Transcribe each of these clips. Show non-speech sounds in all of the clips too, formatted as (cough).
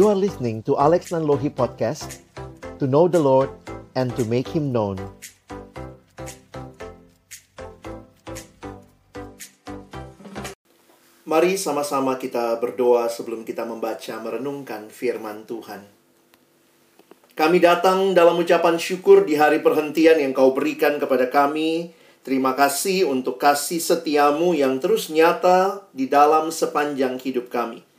You are listening to Alex Nanlohi Podcast To know the Lord and to make Him known Mari sama-sama kita berdoa sebelum kita membaca merenungkan firman Tuhan. Kami datang dalam ucapan syukur di hari perhentian yang kau berikan kepada kami. Terima kasih untuk kasih setiamu yang terus nyata di dalam sepanjang hidup kami.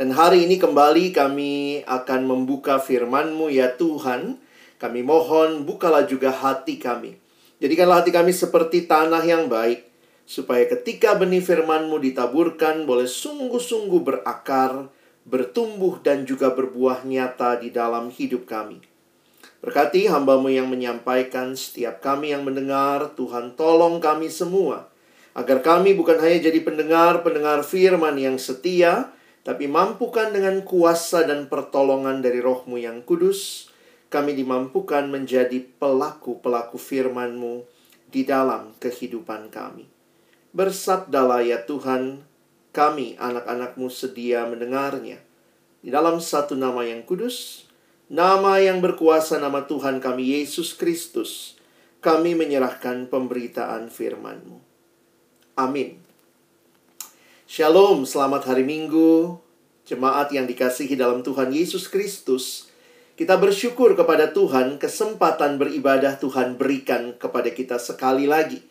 Dan hari ini kembali kami akan membuka firman-Mu ya Tuhan. Kami mohon bukalah juga hati kami. Jadikanlah hati kami seperti tanah yang baik. Supaya ketika benih firman-Mu ditaburkan boleh sungguh-sungguh berakar, bertumbuh dan juga berbuah nyata di dalam hidup kami. Berkati hambamu yang menyampaikan, setiap kami yang mendengar, Tuhan tolong kami semua. Agar kami bukan hanya jadi pendengar-pendengar firman yang setia, tapi mampukan dengan kuasa dan pertolongan dari rohmu yang kudus, kami dimampukan menjadi pelaku-pelaku firman-Mu di dalam kehidupan kami. Bersabdalah ya Tuhan, kami anak-anakmu sedia mendengarnya. Di dalam satu nama yang kudus, nama yang berkuasa nama Tuhan kami Yesus Kristus, kami menyerahkan pemberitaan firman-Mu. Amin. Shalom, selamat hari Minggu. Jemaat yang dikasihi dalam Tuhan Yesus Kristus, kita bersyukur kepada Tuhan kesempatan beribadah Tuhan berikan kepada kita sekali lagi.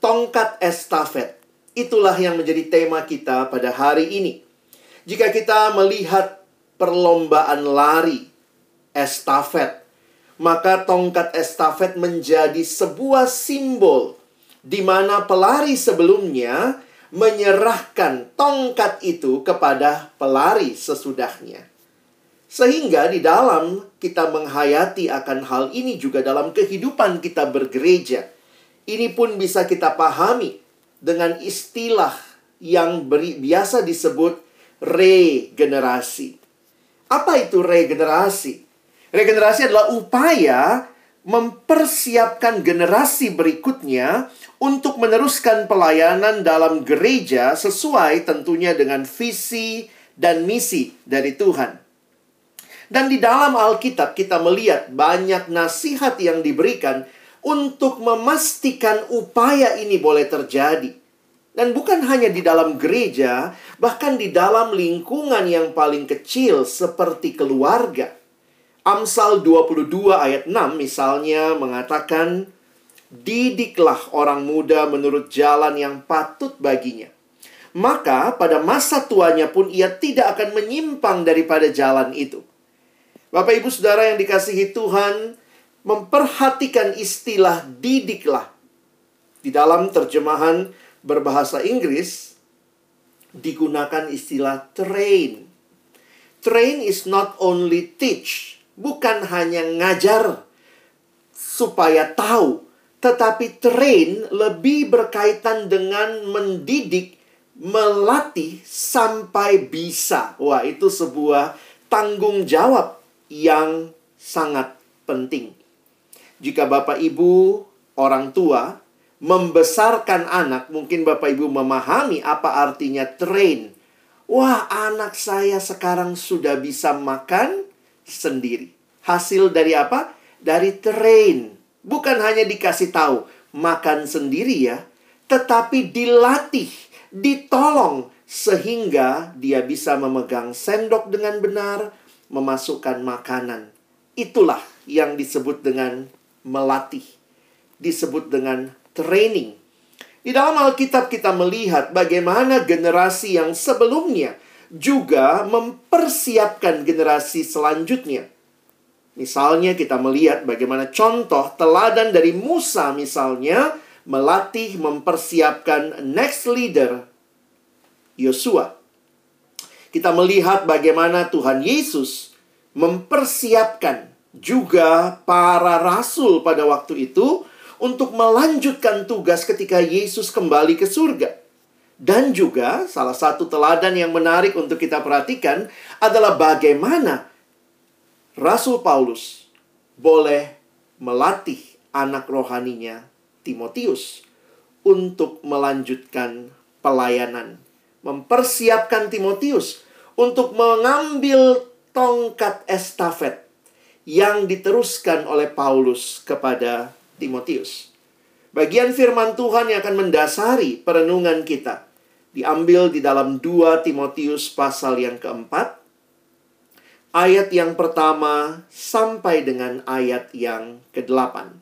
Tongkat estafet, itulah yang menjadi tema kita pada hari ini. Jika kita melihat perlombaan lari estafet, maka tongkat estafet menjadi sebuah simbol di mana pelari sebelumnya menyerahkan tongkat itu kepada pelari sesudahnya. Sehingga di dalam kita menghayati akan hal ini juga dalam kehidupan kita bergereja. Ini pun bisa kita pahami dengan istilah yang beri, biasa disebut regenerasi. Apa itu regenerasi? Regenerasi adalah upaya mempersiapkan generasi berikutnya untuk meneruskan pelayanan dalam gereja sesuai tentunya dengan visi dan misi dari Tuhan. Dan di dalam Alkitab kita melihat banyak nasihat yang diberikan untuk memastikan upaya ini boleh terjadi. Dan bukan hanya di dalam gereja, bahkan di dalam lingkungan yang paling kecil seperti keluarga. Amsal 22 ayat 6 misalnya mengatakan, Didiklah orang muda menurut jalan yang patut baginya. Maka pada masa tuanya pun ia tidak akan menyimpang daripada jalan itu. Bapak ibu saudara yang dikasihi Tuhan, memperhatikan istilah didiklah. Di dalam terjemahan berbahasa Inggris, digunakan istilah train. Train is not only teach, bukan hanya ngajar supaya tahu, tetapi train lebih berkaitan dengan mendidik, melatih sampai bisa. Wah, itu sebuah tanggung jawab yang sangat penting. Jika Bapak Ibu, orang tua, membesarkan anak, mungkin Bapak Ibu memahami apa artinya train. Wah, anak saya sekarang sudah bisa makan, sendiri. Hasil dari apa? Dari train. Bukan hanya dikasih tahu makan sendiri ya, tetapi dilatih, ditolong sehingga dia bisa memegang sendok dengan benar, memasukkan makanan. Itulah yang disebut dengan melatih. Disebut dengan training. Di dalam Alkitab kita melihat bagaimana generasi yang sebelumnya juga mempersiapkan generasi selanjutnya. Misalnya kita melihat bagaimana contoh teladan dari Musa misalnya melatih mempersiapkan next leader Yosua. Kita melihat bagaimana Tuhan Yesus mempersiapkan juga para rasul pada waktu itu untuk melanjutkan tugas ketika Yesus kembali ke surga. Dan juga salah satu teladan yang menarik untuk kita perhatikan adalah bagaimana Rasul Paulus boleh melatih anak rohaninya Timotius untuk melanjutkan pelayanan, mempersiapkan Timotius untuk mengambil tongkat estafet yang diteruskan oleh Paulus kepada Timotius. Bagian firman Tuhan yang akan mendasari perenungan kita diambil di dalam 2 Timotius pasal yang keempat, ayat yang pertama sampai dengan ayat yang kedelapan.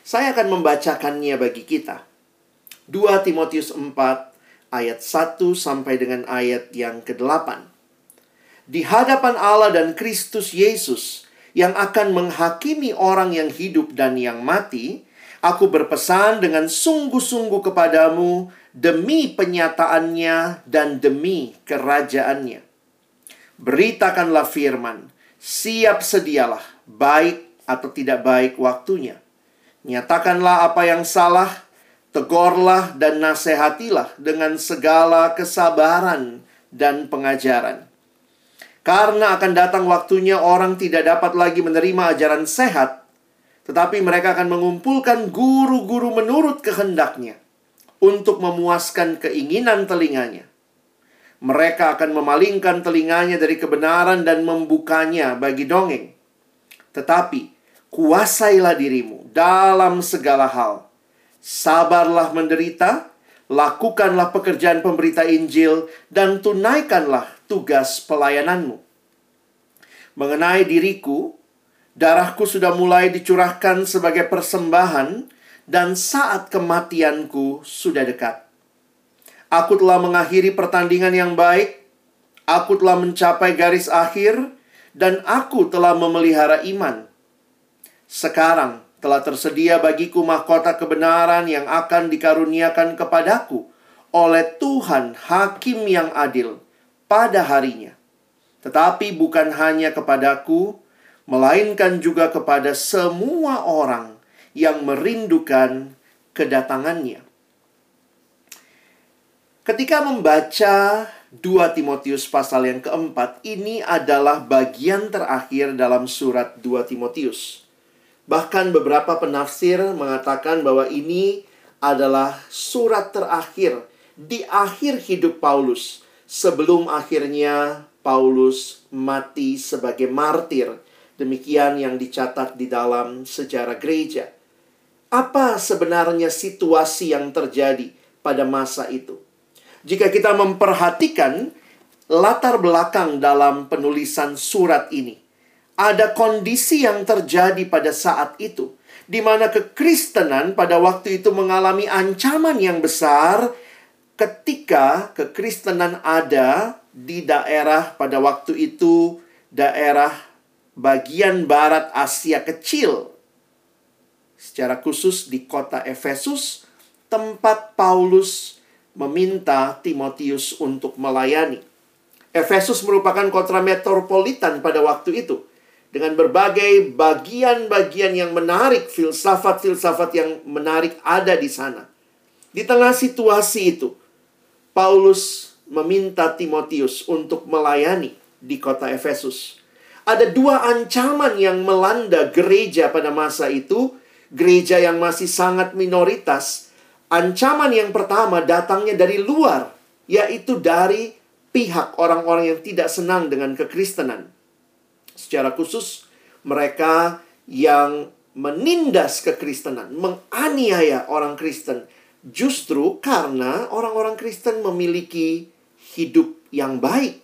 Saya akan membacakannya bagi kita. 2 Timotius 4 ayat 1 sampai dengan ayat yang ke-8. Di hadapan Allah dan Kristus Yesus yang akan menghakimi orang yang hidup dan yang mati, aku berpesan dengan sungguh-sungguh kepadamu demi penyataannya dan demi kerajaannya. Beritakanlah firman, siap sedialah, baik atau tidak baik waktunya. Nyatakanlah apa yang salah, tegurlah dan nasihatilah dengan segala kesabaran dan pengajaran. Karena akan datang waktunya orang tidak dapat lagi menerima ajaran sehat, tetapi mereka akan mengumpulkan guru-guru menurut kehendaknya untuk memuaskan keinginan telinganya. Mereka akan memalingkan telinganya dari kebenaran dan membukanya bagi dongeng. Tetapi kuasailah dirimu dalam segala hal. Sabarlah menderita, lakukanlah pekerjaan pemberita Injil, dan tunaikanlah tugas pelayananmu. Mengenai diriku, darahku sudah mulai dicurahkan sebagai persembahan, dan saat kematianku sudah dekat. Aku telah mengakhiri pertandingan yang baik, aku telah mencapai garis akhir, dan aku telah memelihara iman. Sekarang telah tersedia bagiku mahkota kebenaran yang akan dikaruniakan kepadaku oleh Tuhan Hakim yang adil pada harinya. Tetapi bukan hanya kepadaku, melainkan juga kepada semua orang yang merindukan kedatangannya. Ketika membaca 2 Timotius pasal yang keempat, ini adalah bagian terakhir dalam surat 2 Timotius. Bahkan beberapa penafsir mengatakan bahwa ini adalah surat terakhir di akhir hidup Paulus sebelum akhirnya Paulus mati sebagai martir. Demikian yang dicatat di dalam sejarah gereja. Apa sebenarnya situasi yang terjadi pada masa itu? Jika kita memperhatikan latar belakang dalam penulisan surat ini, ada kondisi yang terjadi pada saat itu, di mana kekristenan pada waktu itu mengalami ancaman yang besar ketika kekristenan ada di daerah pada waktu itu daerah bagian barat Asia kecil. Secara khusus di kota Efesus, tempat Paulus meminta Timotius untuk melayani. Efesus merupakan kota metropolitan pada waktu itu dengan berbagai bagian-bagian yang menarik, filsafat-filsafat yang menarik ada di sana. Di tengah situasi itu, Paulus meminta Timotius untuk melayani di kota Efesus. Ada dua ancaman yang melanda gereja pada masa itu, gereja yang masih sangat minoritas. Ancaman yang pertama datangnya dari luar, yaitu dari pihak orang-orang yang tidak senang dengan kekristenan. Secara khusus, mereka yang menindas kekristenan, menganiaya orang Kristen, justru karena orang-orang Kristen memiliki hidup yang baik.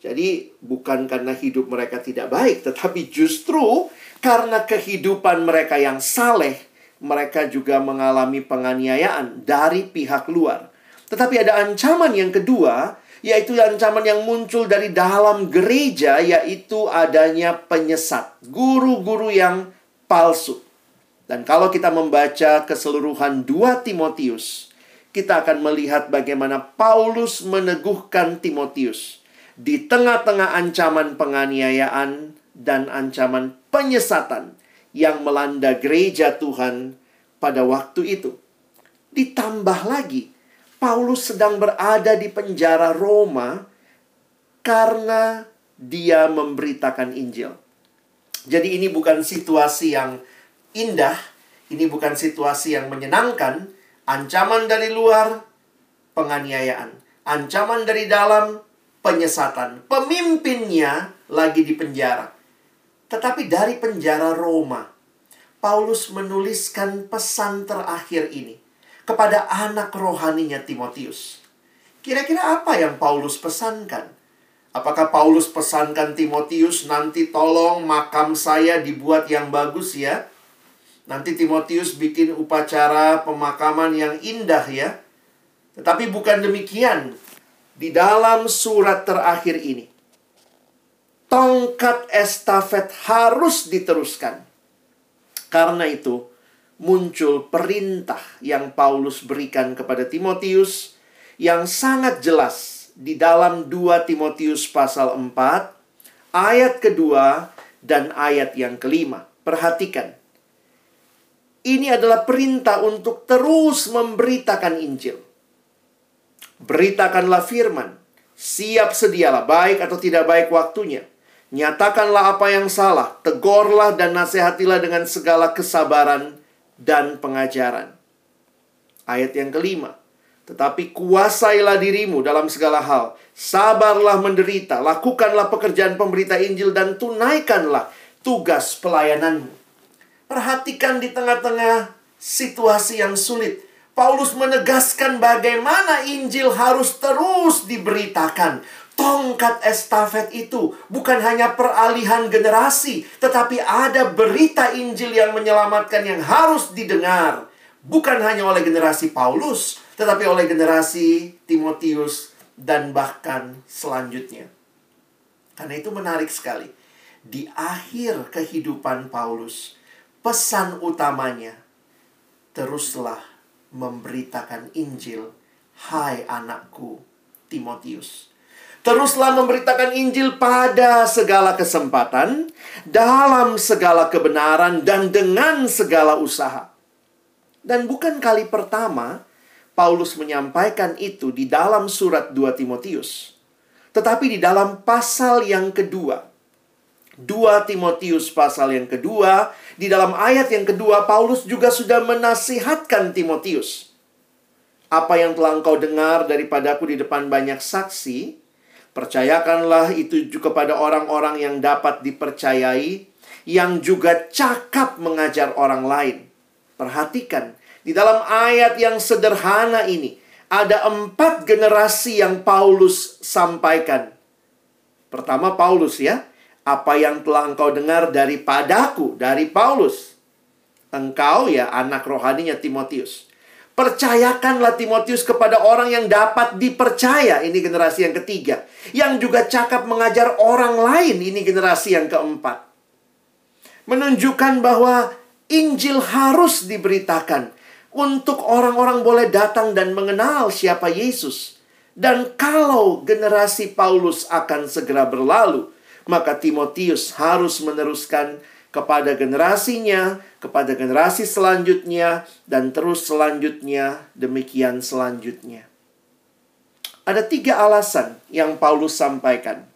Jadi, bukan karena hidup mereka tidak baik, tetapi justru karena kehidupan mereka yang saleh, mereka juga mengalami penganiayaan dari pihak luar. Tetapi ada ancaman yang kedua, yaitu ancaman yang muncul dari dalam gereja, yaitu adanya penyesat, guru-guru yang palsu. Dan kalau kita membaca keseluruhan 2 Timotius, kita akan melihat bagaimana Paulus meneguhkan Timotius di tengah-tengah ancaman penganiayaan dan ancaman penyesatan yang melanda gereja Tuhan pada waktu itu. Ditambah lagi, Paulus sedang berada di penjara Roma karena dia memberitakan Injil. Jadi ini bukan situasi yang indah, ini bukan situasi yang menyenangkan, Ancaman dari luar, penganiayaan. Ancaman dari dalam, penyesatan. Pemimpinnya lagi di penjara. Tetapi dari penjara Roma, Paulus menuliskan pesan terakhir ini kepada anak rohaninya Timotius. Kira-kira apa yang Paulus pesankan? Apakah Paulus pesankan Timotius nanti tolong makam saya dibuat yang bagus ya? Nanti Timotius bikin upacara pemakaman yang indah ya. Tetapi bukan demikian. Di dalam surat terakhir ini, tongkat estafet harus diteruskan. Karena itu, muncul perintah yang Paulus berikan kepada Timotius yang sangat jelas di dalam 2 Timotius pasal 4 ayat kedua dan ayat yang kelima. Perhatikan. Ini adalah perintah untuk terus memberitakan Injil. Beritakanlah firman. Siap sedialah, baik atau tidak baik waktunya. Nyatakanlah apa yang salah, tegurlah dan nasihatilah dengan segala kesabaran dan pengajaran. Ayat yang kelima. Tetapi kuasailah dirimu dalam segala hal. Sabarlah menderita, lakukanlah pekerjaan pemberita Injil dan tunaikanlah tugas pelayananmu. Perhatikan di tengah-tengah situasi yang sulit. Paulus menegaskan bagaimana Injil harus terus diberitakan. Tongkat estafet itu bukan hanya peralihan generasi, tetapi ada berita Injil yang menyelamatkan yang harus didengar. Bukan hanya oleh generasi Paulus, tetapi oleh generasi Timotius dan bahkan selanjutnya. Karena itu menarik sekali. Di akhir kehidupan Paulus, pesan utamanya teruslah memberitakan Injil, hai anakku Timotius. Teruslah memberitakan Injil pada segala kesempatan, dalam segala kebenaran, dan dengan segala usaha. Dan bukan kali pertama Paulus menyampaikan itu di dalam surat 2 Timotius. Tetapi di dalam pasal yang kedua, 2 Timotius pasal yang kedua, di dalam ayat yang kedua, Paulus juga sudah menasihatkan Timotius. Apa yang telah engkau dengar daripadaku di depan banyak saksi, Percayakanlah itu juga kepada orang-orang yang dapat dipercayai, yang juga cakap mengajar orang lain. Perhatikan, di dalam ayat yang sederhana ini, ada empat generasi yang Paulus sampaikan. Pertama Paulus ya, apa yang telah engkau dengar daripadaku, dari Paulus. Engkau ya anak rohaninya Timotius. Percayakanlah Timotius kepada orang yang dapat dipercaya. Ini generasi yang ketiga. Yang juga cakap mengajar orang lain. Ini generasi yang keempat. Menunjukkan bahwa Injil harus diberitakan. Untuk orang-orang boleh datang dan mengenal siapa Yesus. Dan kalau generasi Paulus akan segera berlalu, maka Timotius harus meneruskan kepada generasinya, kepada generasi selanjutnya, dan terus selanjutnya, demikian selanjutnya. Ada tiga alasan yang Paulus sampaikan.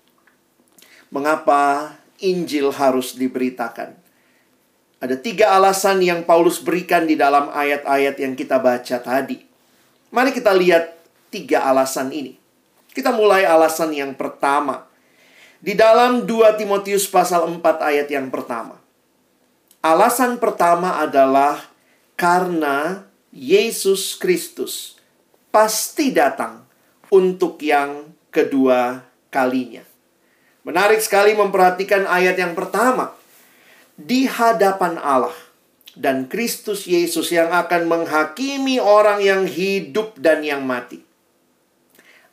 Mengapa Injil harus diberitakan? Ada tiga alasan yang Paulus berikan di dalam ayat-ayat yang kita baca tadi. Mari kita lihat tiga alasan ini. Kita mulai alasan yang pertama. Di dalam 2 Timotius pasal 4 ayat yang pertama. Alasan pertama adalah karena Yesus Kristus pasti datang untuk yang kedua kalinya. Menarik sekali memperhatikan ayat yang pertama. Di hadapan Allah dan Kristus Yesus yang akan menghakimi orang yang hidup dan yang mati.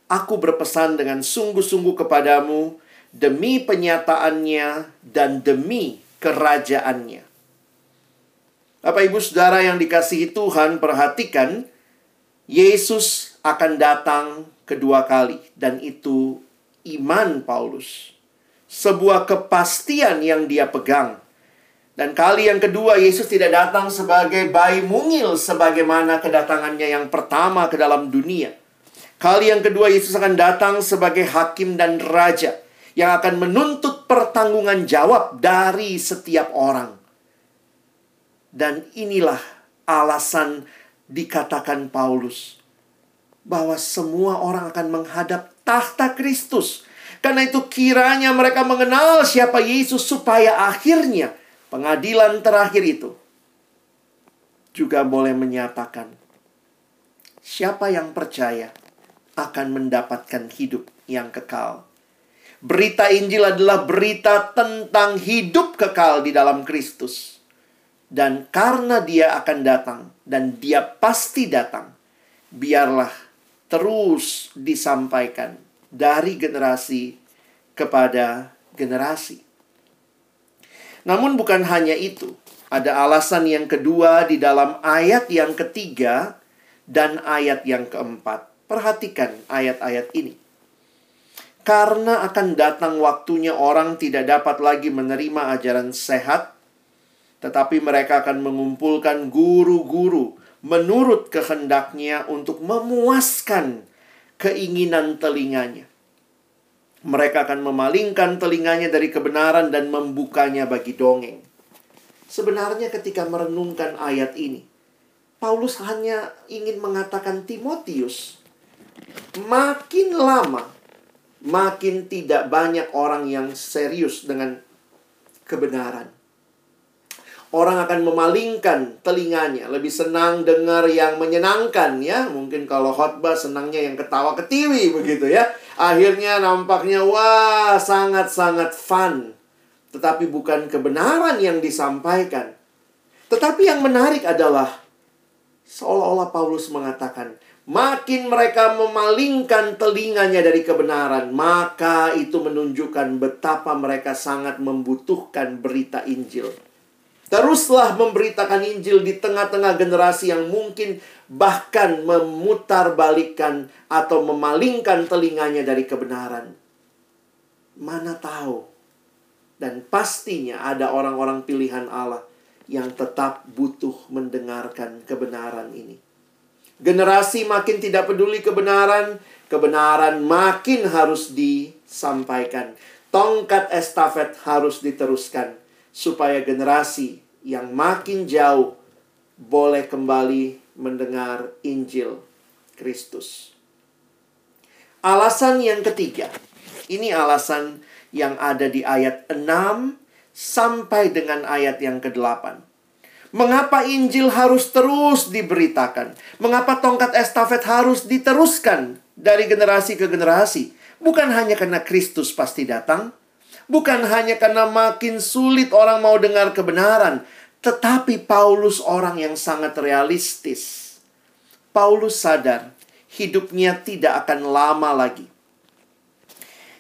Aku berpesan dengan sungguh-sungguh kepadamu demi penyataannya dan demi kerajaannya. Bapak Ibu Saudara yang dikasihi Tuhan, perhatikan Yesus akan datang kedua kali dan itu iman Paulus. Sebuah kepastian yang dia pegang. Dan kali yang kedua Yesus tidak datang sebagai bayi mungil sebagaimana kedatangannya yang pertama ke dalam dunia. Kali yang kedua Yesus akan datang sebagai hakim dan raja yang akan menuntut pertanggungan jawab dari setiap orang. Dan inilah alasan dikatakan Paulus. bahwa semua orang akan menghadap tahta Kristus. Karena itu kiranya mereka mengenal siapa Yesus supaya akhirnya pengadilan terakhir itu juga boleh menyatakan siapa yang percaya akan mendapatkan hidup yang kekal. Berita Injil adalah berita tentang hidup kekal di dalam Kristus. Dan karena dia akan datang dan dia pasti datang, biarlah terus disampaikan dari generasi kepada generasi. Namun bukan hanya itu. Ada alasan yang kedua di dalam ayat yang ketiga dan ayat yang keempat. Perhatikan ayat-ayat ini. Karena akan datang waktunya orang tidak dapat lagi menerima ajaran sehat, tetapi mereka akan mengumpulkan guru-guru menurut kehendaknya untuk memuaskan keinginan telinganya. Mereka akan memalingkan telinganya dari kebenaran dan membukanya bagi dongeng. Sebenarnya ketika merenungkan ayat ini, Paulus hanya ingin mengatakan Timotius, makin lama, makin tidak banyak orang yang serius dengan kebenaran. Orang akan memalingkan telinganya, lebih senang dengar yang menyenangkan ya. Mungkin kalau khotbah senangnya yang ketawa ketiwi begitu ya. Akhirnya nampaknya wah sangat-sangat fun tetapi bukan kebenaran yang disampaikan. Tetapi yang menarik adalah seolah-olah Paulus mengatakan, makin mereka memalingkan telinganya dari kebenaran, maka itu menunjukkan betapa mereka sangat membutuhkan berita Injil. Teruslah memberitakan Injil di tengah-tengah generasi yang mungkin bahkan memutarbalikkan atau memalingkan telinganya dari kebenaran. Mana tahu dan pastinya ada orang-orang pilihan Allah yang tetap butuh mendengarkan kebenaran ini. Generasi makin tidak peduli kebenaran, kebenaran makin harus disampaikan. Tongkat estafet harus diteruskan supaya generasi yang makin jauh boleh kembali mendengar Injil Kristus. Alasan yang ketiga, ini alasan yang ada di ayat 6 sampai dengan ayat yang ke-8. Mengapa Injil harus terus diberitakan? Mengapa tongkat estafet harus diteruskan dari generasi ke generasi? Bukan hanya karena Kristus pasti datang, bukan hanya karena makin sulit orang mau dengar kebenaran, tetapi Paulus orang yang sangat realistis. Paulus sadar hidupnya tidak akan lama lagi.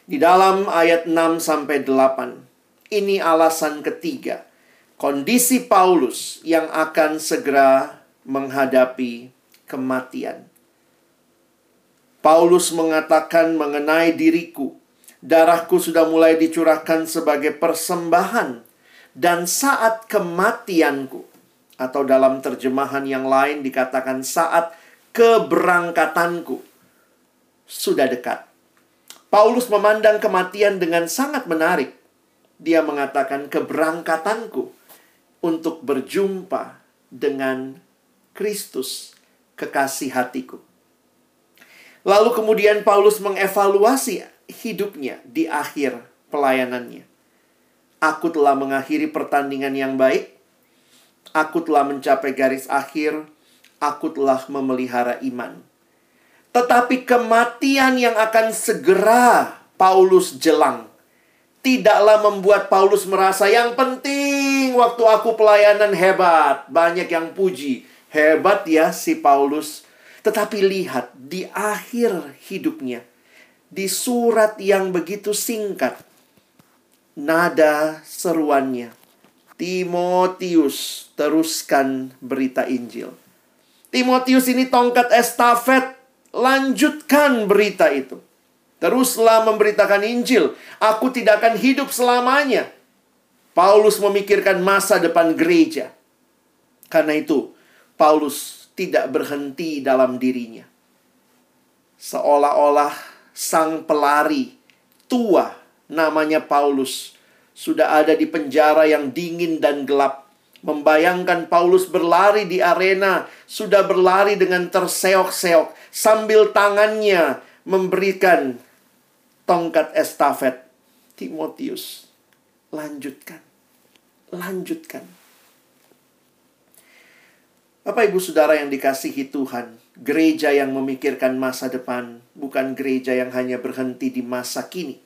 Di dalam ayat 6 sampai 8. Ini alasan ketiga. Kondisi Paulus yang akan segera menghadapi kematian. Paulus mengatakan mengenai diriku, darahku sudah mulai dicurahkan sebagai persembahan dan saat kematianku atau dalam terjemahan yang lain dikatakan saat keberangkatanku sudah dekat. Paulus memandang kematian dengan sangat menarik. Dia mengatakan keberangkatanku untuk berjumpa dengan Kristus, kekasih hatiku. Lalu kemudian Paulus mengevaluasi hidupnya di akhir pelayanannya. Aku telah mengakhiri pertandingan yang baik. Aku telah mencapai garis akhir. Aku telah memelihara iman. Tetapi kematian yang akan segera Paulus jelang tidaklah membuat Paulus merasa yang penting waktu aku pelayanan hebat, banyak yang puji. Hebat ya si Paulus. Tetapi lihat di akhir hidupnya di surat yang begitu singkat nada seruannya Timotius teruskan berita Injil. Timotius ini tongkat estafet Lanjutkan berita itu. Teruslah memberitakan Injil. Aku tidak akan hidup selamanya. Paulus memikirkan masa depan gereja. Karena itu, Paulus tidak berhenti dalam dirinya. Seolah-olah sang pelari tua namanya Paulus sudah ada di penjara yang dingin dan gelap Membayangkan Paulus berlari di arena, sudah berlari dengan terseok-seok, sambil tangannya memberikan tongkat estafet. Timotius, lanjutkan, lanjutkan. Bapak Ibu Saudara yang dikasihi Tuhan, gereja yang memikirkan masa depan bukan gereja yang hanya berhenti di masa kini.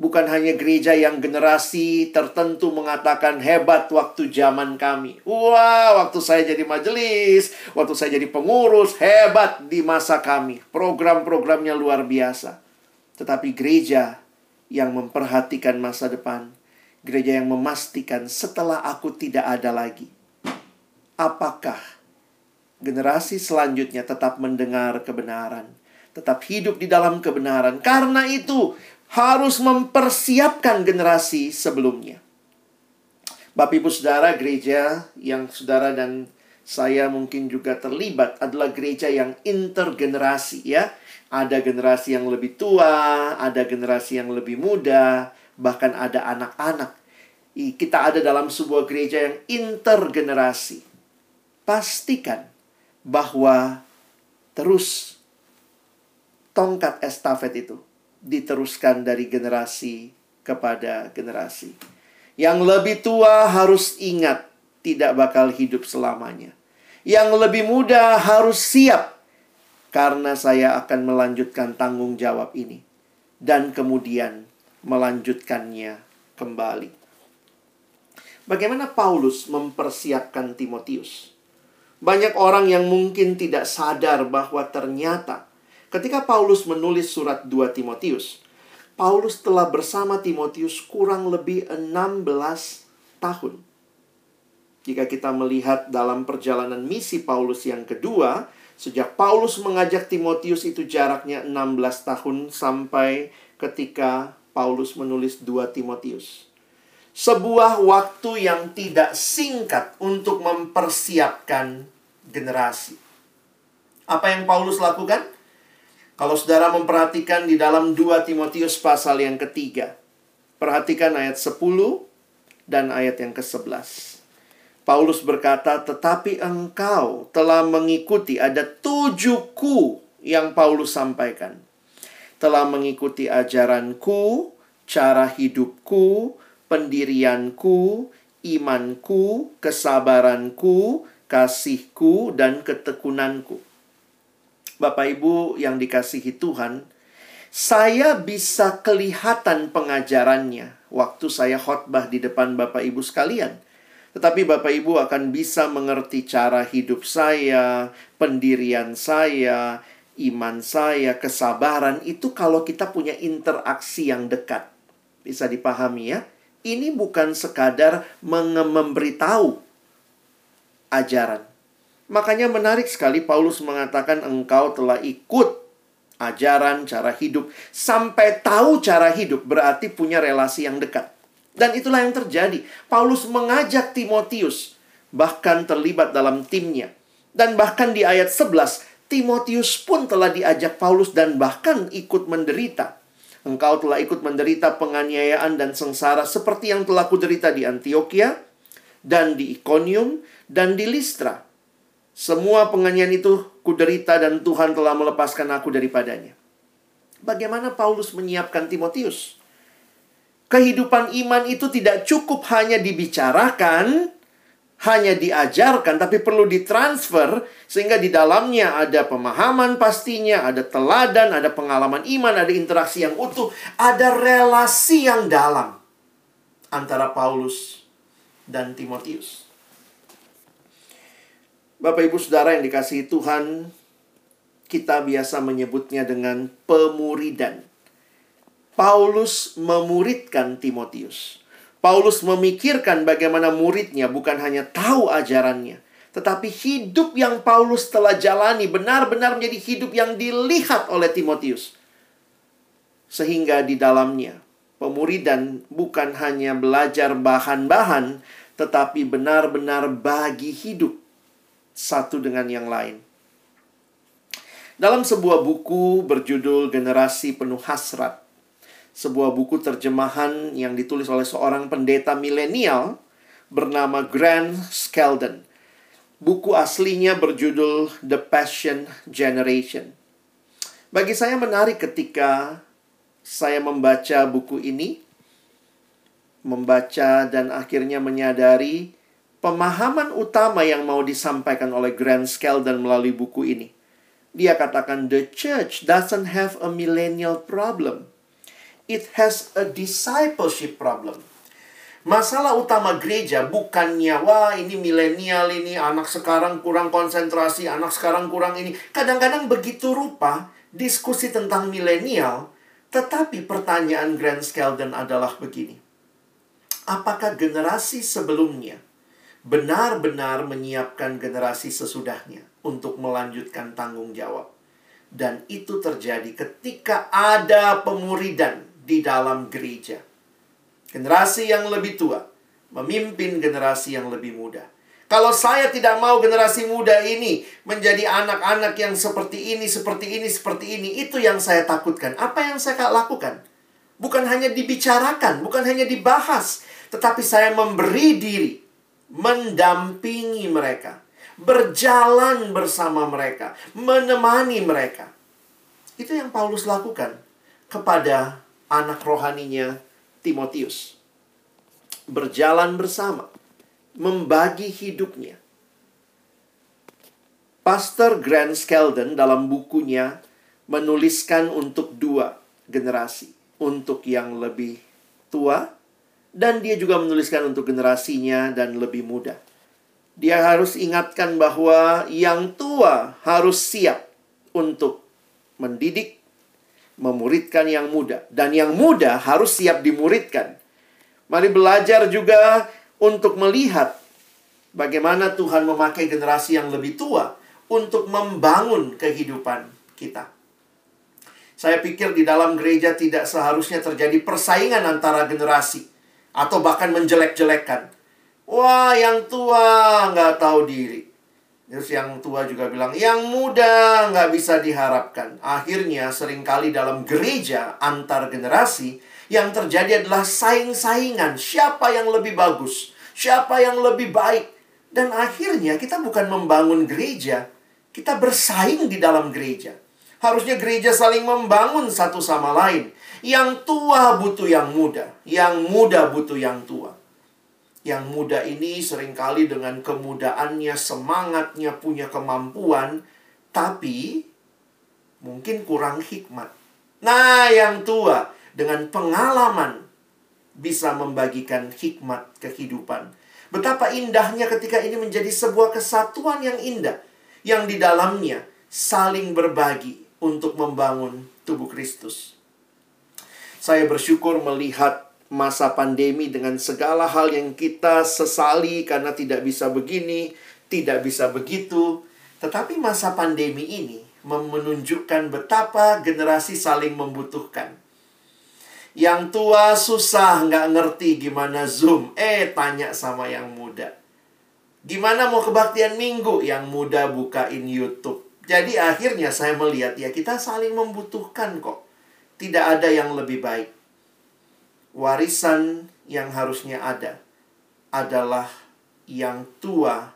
Bukan hanya gereja yang generasi tertentu mengatakan hebat waktu zaman kami. Wah, waktu saya jadi majelis, waktu saya jadi pengurus, hebat di masa kami. Program-programnya luar biasa. Tetapi gereja yang memperhatikan masa depan, gereja yang memastikan setelah aku tidak ada lagi apakah generasi selanjutnya tetap mendengar kebenaran, tetap hidup di dalam kebenaran. Karena itu harus mempersiapkan generasi sebelumnya. Bapak Ibu Saudara, gereja yang saudara dan saya mungkin juga terlibat adalah gereja yang intergenerasi ya. Ada generasi yang lebih tua, ada generasi yang lebih muda, bahkan ada anak-anak. Kita ada dalam sebuah gereja yang intergenerasi pastikan bahwa terus tongkat estafet itu diteruskan dari generasi kepada generasi. Yang lebih tua harus ingat tidak bakal hidup selamanya. Yang lebih muda harus siap karena saya akan melanjutkan tanggung jawab ini dan kemudian melanjutkannya kembali. Bagaimana Paulus mempersiapkan Timotius? Banyak orang yang mungkin tidak sadar bahwa ternyata ketika Paulus menulis surat 2 Timotius, Paulus telah bersama Timotius kurang lebih 16 tahun. Jika kita melihat dalam perjalanan misi Paulus yang kedua, sejak Paulus mengajak Timotius itu jaraknya 16 tahun sampai ketika Paulus menulis 2 Timotius sebuah waktu yang tidak singkat untuk mempersiapkan generasi. Apa yang Paulus lakukan? Kalau saudara memperhatikan di dalam 2 Timotius pasal yang ketiga. Perhatikan ayat 10 dan ayat yang ke-11. Paulus berkata, tetapi engkau telah mengikuti ada tujuh ku yang Paulus sampaikan. Telah mengikuti ajaranku, cara hidupku, pendirianku, imanku, kesabaranku, kasihku, dan ketekunanku. Bapak Ibu yang dikasihi Tuhan, saya bisa kelihatan pengajarannya waktu saya khotbah di depan Bapak Ibu sekalian. Tetapi Bapak Ibu akan bisa mengerti cara hidup saya, pendirian saya, iman saya, kesabaran itu kalau kita punya interaksi yang dekat. Bisa dipahami ya? Ini bukan sekadar memberitahu ajaran. Makanya menarik sekali Paulus mengatakan engkau telah ikut ajaran cara hidup sampai tahu cara hidup berarti punya relasi yang dekat. Dan itulah yang terjadi. Paulus mengajak Timotius bahkan terlibat dalam timnya. Dan bahkan di ayat 11 Timotius pun telah diajak Paulus dan bahkan ikut menderita Engkau telah ikut menderita penganiayaan dan sengsara seperti yang telah kuderita di Antioquia dan di Iconium dan di Listra. Semua penganiayaan itu kuderita dan Tuhan telah melepaskan aku daripadanya. Bagaimana Paulus menyiapkan Timotius? Kehidupan iman itu tidak cukup hanya dibicarakan, hanya diajarkan tapi perlu ditransfer sehingga di dalamnya ada pemahaman pastinya, ada teladan, ada pengalaman iman, ada interaksi yang utuh, ada relasi yang dalam antara Paulus dan Timotius. Bapak Ibu Saudara yang dikasihi Tuhan, kita biasa menyebutnya dengan pemuridan. Paulus memuridkan Timotius. Paulus memikirkan bagaimana muridnya bukan hanya tahu ajarannya, tetapi hidup yang Paulus telah jalani benar-benar menjadi hidup yang dilihat oleh Timotius. Sehingga di dalamnya pemuridan bukan hanya belajar bahan-bahan, tetapi benar-benar bagi hidup satu dengan yang lain. Dalam sebuah buku berjudul Generasi Penuh Hasrat, sebuah buku terjemahan yang ditulis oleh seorang pendeta milenial, bernama Grant Skeldon. Buku aslinya berjudul The Passion Generation. Bagi saya menarik ketika saya membaca buku ini, membaca dan akhirnya menyadari pemahaman utama yang mau disampaikan oleh Grant Skeldon melalui buku ini. Dia katakan, the church doesn't have a millennial problem. It has a discipleship problem. Masalah utama gereja bukannya, wah ini milenial ini, anak sekarang kurang konsentrasi, anak sekarang kurang ini. Kadang-kadang begitu rupa diskusi tentang milenial, tetapi pertanyaan Grant Skeldon adalah begini. Apakah generasi sebelumnya benar-benar menyiapkan generasi sesudahnya untuk melanjutkan tanggung jawab? Dan itu terjadi ketika ada pemuridan di dalam gereja Generasi yang lebih tua memimpin generasi yang lebih muda. Kalau saya tidak mau generasi muda ini menjadi anak-anak yang seperti ini, seperti ini, seperti ini, itu yang saya takutkan. Apa yang saya lakukan? Bukan hanya dibicarakan, bukan hanya dibahas, tetapi saya memberi diri, mendampingi mereka, berjalan bersama mereka, menemani mereka. Itu yang Paulus lakukan kepada anak rohaninya Timotius. Berjalan bersama, membagi hidupnya. Pastor Grant Skeldon dalam bukunya menuliskan untuk dua generasi. Untuk yang lebih tua, dan dia juga menuliskan untuk generasinya dan lebih muda. Dia harus ingatkan bahwa yang tua harus siap untuk mendidik memuridkan yang muda. Dan yang muda harus siap dimuridkan. Mari belajar juga untuk melihat bagaimana Tuhan memakai generasi yang lebih tua untuk membangun kehidupan kita. Saya pikir di dalam gereja tidak seharusnya terjadi persaingan antara generasi atau bahkan menjelek-jelekan. Wah, yang tua nggak tahu diri. Terus yang tua juga bilang, yang muda nggak bisa diharapkan. Akhirnya sering kali dalam gereja antar generasi, yang terjadi adalah saing-saingan. Siapa yang lebih bagus? Siapa yang lebih baik? Dan akhirnya kita bukan membangun gereja, kita bersaing di dalam gereja. Harusnya gereja saling membangun satu sama lain. Yang tua butuh yang muda, yang muda butuh yang tua. Yang muda ini sering kali dengan kemudaannya, semangatnya, punya kemampuan, tapi mungkin kurang hikmat. Nah, yang tua dengan pengalaman bisa membagikan hikmat kehidupan. Betapa indahnya ketika ini menjadi sebuah kesatuan yang indah, yang di dalamnya saling berbagi untuk membangun tubuh Kristus. Saya bersyukur melihat masa pandemi dengan segala hal yang kita sesali karena tidak bisa begini, tidak bisa begitu. Tetapi masa pandemi ini menunjukkan betapa generasi saling membutuhkan. Yang tua susah nggak ngerti gimana Zoom. Eh, tanya sama yang muda. Gimana mau kebaktian minggu? Yang muda bukain YouTube. Jadi akhirnya saya melihat ya kita saling membutuhkan kok. Tidak ada yang lebih baik warisan yang harusnya ada adalah yang tua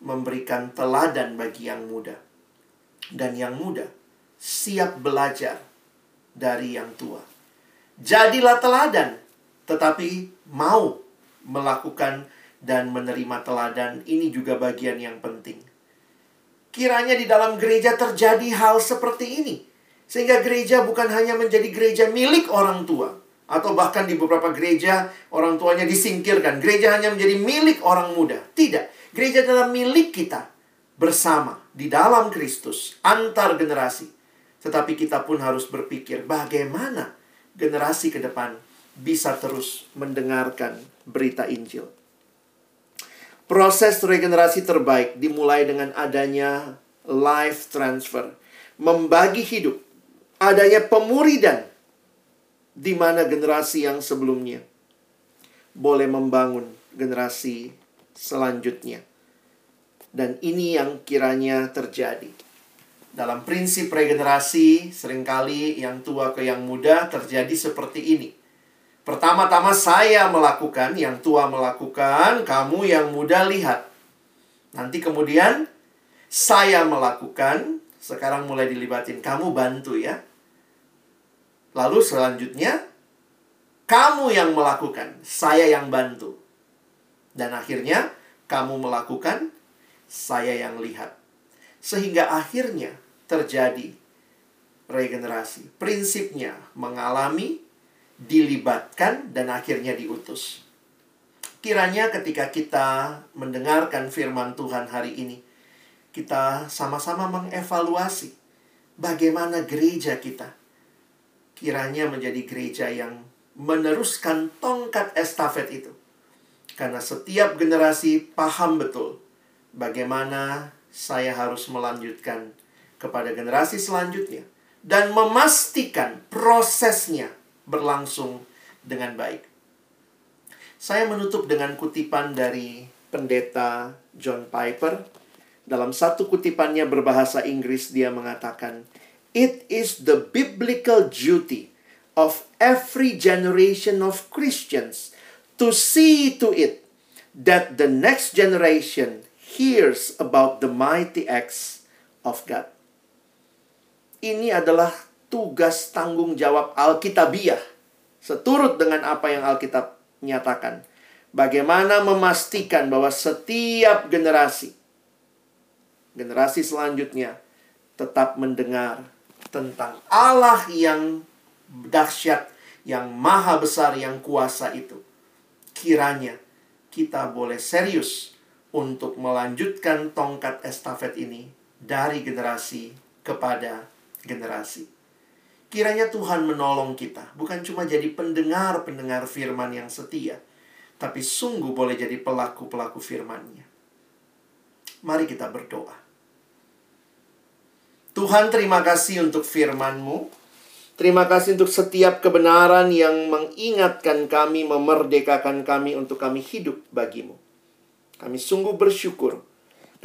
memberikan teladan bagi yang muda. Dan yang muda siap belajar dari yang tua. Jadilah teladan, tetapi mau melakukan dan menerima teladan ini juga bagian yang penting. Kiranya di dalam gereja terjadi hal seperti ini. Sehingga gereja bukan hanya menjadi gereja milik orang tua, atau bahkan di beberapa gereja orang tuanya disingkirkan. Gereja hanya menjadi milik orang muda. Tidak. Gereja adalah milik kita bersama di dalam Kristus antar generasi. Tetapi kita pun harus berpikir bagaimana generasi ke depan bisa terus mendengarkan berita Injil. Proses regenerasi terbaik dimulai dengan adanya life transfer, membagi hidup, adanya pemuridan di mana generasi yang sebelumnya boleh membangun generasi selanjutnya. Dan ini yang kiranya terjadi. Dalam prinsip regenerasi, sering kali yang tua ke yang muda terjadi seperti ini. Pertama-tama saya melakukan, yang tua melakukan, kamu yang muda lihat. Nanti kemudian saya melakukan, sekarang mulai dilibatin, kamu bantu ya. Lalu selanjutnya, kamu yang melakukan, saya yang bantu. Dan akhirnya, kamu melakukan, saya yang lihat. Sehingga akhirnya terjadi regenerasi. Prinsipnya mengalami, dilibatkan, dan akhirnya diutus. Kiranya ketika kita mendengarkan firman Tuhan hari ini, kita sama-sama mengevaluasi bagaimana gereja kita. Kiranya menjadi gereja yang meneruskan tongkat estafet itu. Karena setiap generasi paham betul bagaimana saya harus melanjutkan kepada generasi selanjutnya dan memastikan prosesnya berlangsung dengan baik. Saya menutup dengan kutipan dari pendeta John Piper. Dalam satu kutipannya berbahasa Inggris dia mengatakan, "It is the biblical duty of every generation of Christians to see to it that the next generation hears about the mighty acts of God." ini adalah tugas tanggung jawab Alkitabiah. Seturut dengan apa yang Alkitab nyatakan. Bagaimana memastikan bahwa setiap generasi, generasi selanjutnya, tetap mendengar tentang Allah yang dahsyat, yang maha besar, yang kuasa itu. Kiranya kita boleh serius untuk melanjutkan tongkat estafet ini dari generasi kepada generasi. Kiranya Tuhan menolong kita, bukan cuma jadi pendengar-pendengar firman yang setia, tapi sungguh boleh jadi pelaku-pelaku firman-Nya. Mari kita berdoa. Tuhan terima kasih untuk firman-Mu. Terima kasih untuk setiap kebenaran yang mengingatkan kami, memerdekakan kami untuk kami hidup bagimu. Kami sungguh bersyukur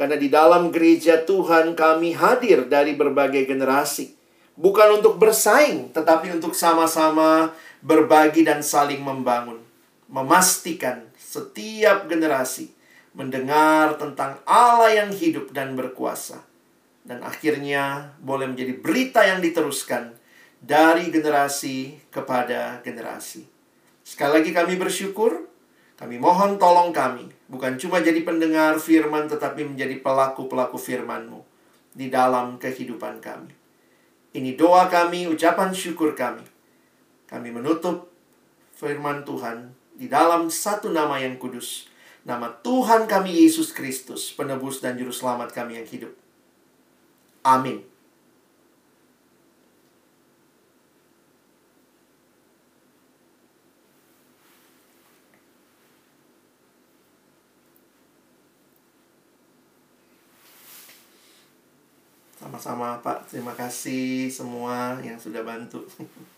karena di dalam gereja Tuhan kami hadir dari berbagai generasi. Bukan untuk bersaing, tetapi untuk sama-sama berbagi dan saling membangun. Memastikan setiap generasi mendengar tentang Allah yang hidup dan berkuasa. Dan akhirnya boleh menjadi berita yang diteruskan dari generasi kepada generasi. Sekali lagi kami bersyukur kami mohon tolong kami, bukan cuma jadi pendengar firman, tetapi menjadi pelaku-pelaku firman-Mu di dalam kehidupan kami. Ini doa kami, ucapan syukur kami. Kami menutup firman Tuhan di dalam satu nama yang kudus. Nama Tuhan kami Yesus Kristus, penebus dan juru selamat kami yang hidup. Amin. Sama-sama Pak, terima kasih semua yang sudah bantu. (laughs)